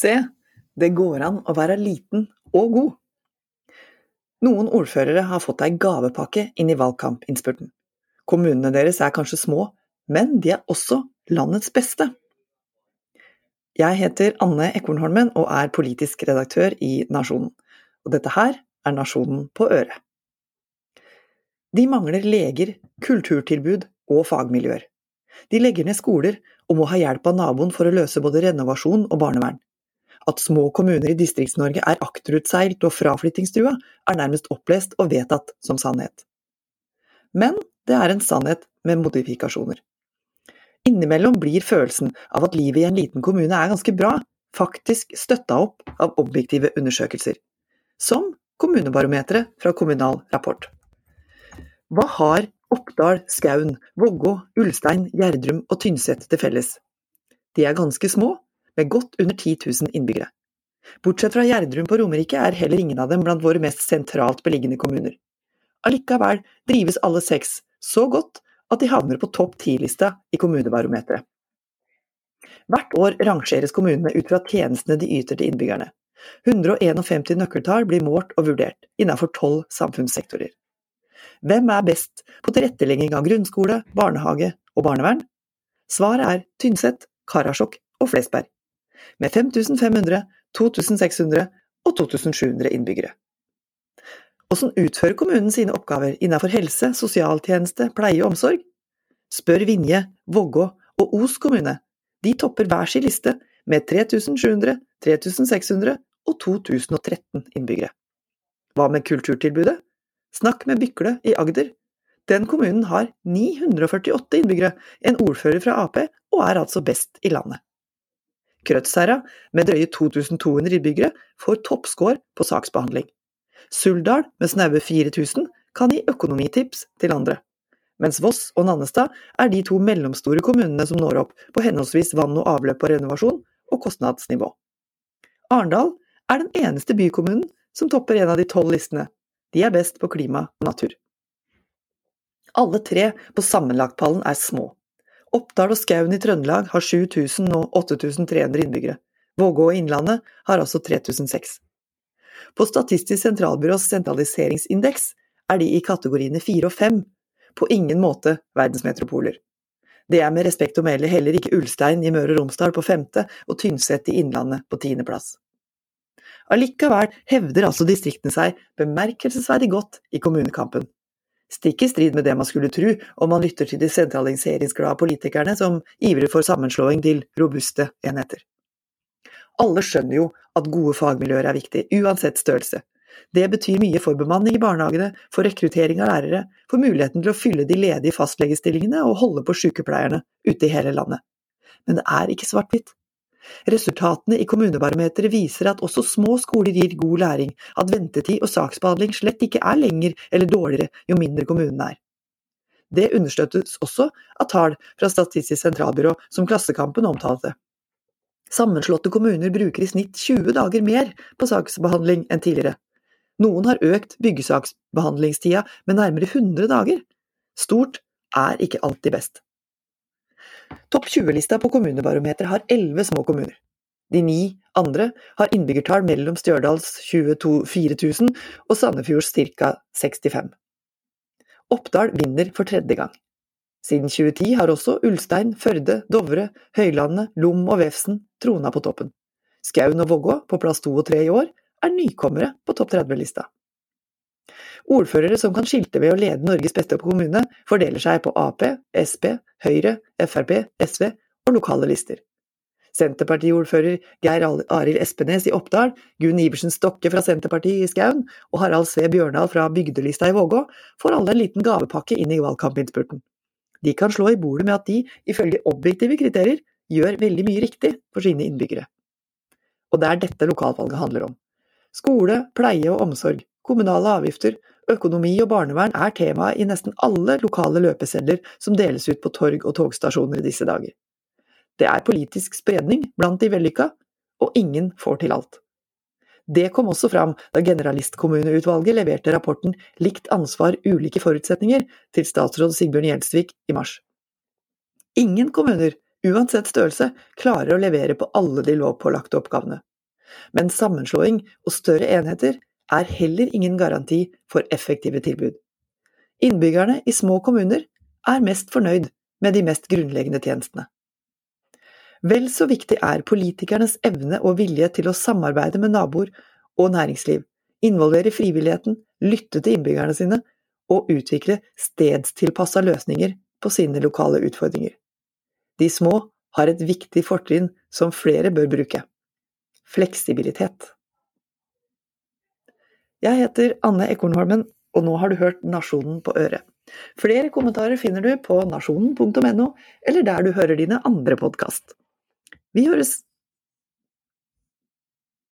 Se, det går an å være liten og god. Noen ordførere har fått ei gavepakke inn i valgkampinnspurten. Kommunene deres er kanskje små, men de er også landets beste. Jeg heter Anne Ekornholmen og er politisk redaktør i Nasjonen. Og dette her er Nasjonen på øret. De mangler leger, kulturtilbud og fagmiljøer. De legger ned skoler og må ha hjelp av naboen for å løse både renovasjon og barnevern. At små kommuner i Distrikts-Norge er akterutseilt og fraflyttingstrua, er nærmest opplest og vedtatt som sannhet. Men det er en sannhet med modifikasjoner. Innimellom blir følelsen av at livet i en liten kommune er ganske bra, faktisk støtta opp av objektive undersøkelser, som Kommunebarometeret fra Kommunal Rapport. Hva har Oppdal, Skaun, Vågå, Ulstein, Gjerdrum og Tynset til felles? De er ganske små, med godt under 10 000 innbyggere. Bortsett fra Gjerdrum på Romerike er heller ingen av dem blant våre mest sentralt beliggende kommuner. Allikevel drives alle seks så godt at de havner på topp ti-lista i Kommunebarometeret. Hvert år rangeres kommunene ut fra tjenestene de yter til innbyggerne. 151 nøkkeltall blir målt og vurdert, innenfor tolv samfunnssektorer. Hvem er best på tilrettelegging av grunnskole, barnehage og barnevern? Svaret er Tynset, Karasjok og Flesberg med 5500, 2600 og 2700 innbyggere. Hvordan utfører kommunen sine oppgaver innenfor helse, sosialtjeneste, pleie og omsorg? Spør Vinje, Vågå og Os kommune. De topper hver sin liste med 3700, 3600 og 2013 innbyggere. Hva med kulturtilbudet? Snakk med Bykle i Agder. Den kommunen har 948 innbyggere, en ordfører fra Ap, og er altså best i landet. Krødsherra, med drøye 2200 innbyggere, får toppscore på saksbehandling. Suldal, med snaue 4000, kan gi økonomitips til andre. Mens Voss og Nannestad er de to mellomstore kommunene som når opp på henholdsvis vann og avløp og renovasjon og kostnadsnivå. Arendal er den eneste bykommunen som topper en av de tolv listene. De er best på klima og natur. Alle tre på sammenlagtpallen er små. Oppdal og Skaun i Trøndelag har 7000 og 8300 innbyggere. Vågå og Innlandet har altså 3006. På Statistisk sentralbyrås sentraliseringsindeks er de i kategoriene 4 og 5, på ingen måte verdensmetropoler. Det er med respekt å melde heller ikke Ulstein i Møre og Romsdal på femte og Tynset i Innlandet på tiendeplass. Allikevel hevder altså distriktene seg bemerkelsesverdig godt i kommunekampen stikk i strid med det man skulle tro om man lytter til de sentraliseringsglade politikerne som ivrer for sammenslåing til robuste enheter. Alle skjønner jo at gode fagmiljøer er viktig, uansett størrelse. Det betyr mye for bemanning i barnehagene, for rekruttering av lærere, for muligheten til å fylle de ledige fastlegestillingene og holde på sykepleierne ute i hele landet. Men det er ikke svart-hvitt. Resultatene i Kommunebarometeret viser at også små skoler gir god læring, at ventetid og saksbehandling slett ikke er lenger eller dårligere jo mindre kommunen er. Det understøttes også av tall fra Statistisk sentralbyrå som Klassekampen omtalte. Sammenslåtte kommuner bruker i snitt 20 dager mer på saksbehandling enn tidligere. Noen har økt byggesaksbehandlingstida med nærmere 100 dager. Stort er ikke alltid best. Topp 20-lista på Kommunebarometeret har elleve små kommuner. De ni andre har innbyggertall mellom Stjørdals 24 000 og Sandefjords ca. 65. Oppdal vinner for tredje gang. Siden 2010 har også Ulstein, Førde, Dovre, Høylandet, Lom og Vefsn trona på toppen. Skaun og Vågå, på plass to og tre i år, er nykommere på topp 30-lista. Ordførere som kan skilte ved å lede Norges beste kommune, fordeler seg på Ap, Sp, Høyre, Frp, SV og lokale lister. Senterpartiordfører Geir Arild Espenes i Oppdal, Gunn Iversen Stokke fra Senterpartiet i Skaun og Harald Sve Bjørndal fra Bygdelista i Vågå får alle en liten gavepakke inn i valgkampinnspurten. De kan slå i bordet med at de, ifølge objektive kriterier, gjør veldig mye riktig for sine innbyggere. Og det er dette lokalvalget handler om. Skole, pleie og omsorg, kommunale avgifter, økonomi og barnevern er tema i nesten alle lokale løpesedler som deles ut på torg og togstasjoner i disse dager. Det er politisk spredning blant de vellykka, og ingen får til alt. Det kom også fram da Generalistkommuneutvalget leverte rapporten Likt ansvar, ulike forutsetninger til statsråd Sigbjørn Gjelsvik i mars. Ingen kommuner, uansett størrelse, klarer å levere på alle de lovpålagte oppgavene. Men sammenslåing og større enheter er heller ingen garanti for effektive tilbud. Innbyggerne i små kommuner er mest fornøyd med de mest grunnleggende tjenestene. Vel så viktig er politikernes evne og vilje til å samarbeide med naboer og næringsliv, involvere frivilligheten, lytte til innbyggerne sine og utvikle stedstilpassa løsninger på sine lokale utfordringer. De små har et viktig fortrinn som flere bør bruke – fleksibilitet. Jeg heter Anne Ekornholmen, og nå har du hørt Nasjonen på øret. Flere kommentarer finner du på nasjonen.no, eller der du hører dine andre podkast. Vi høres!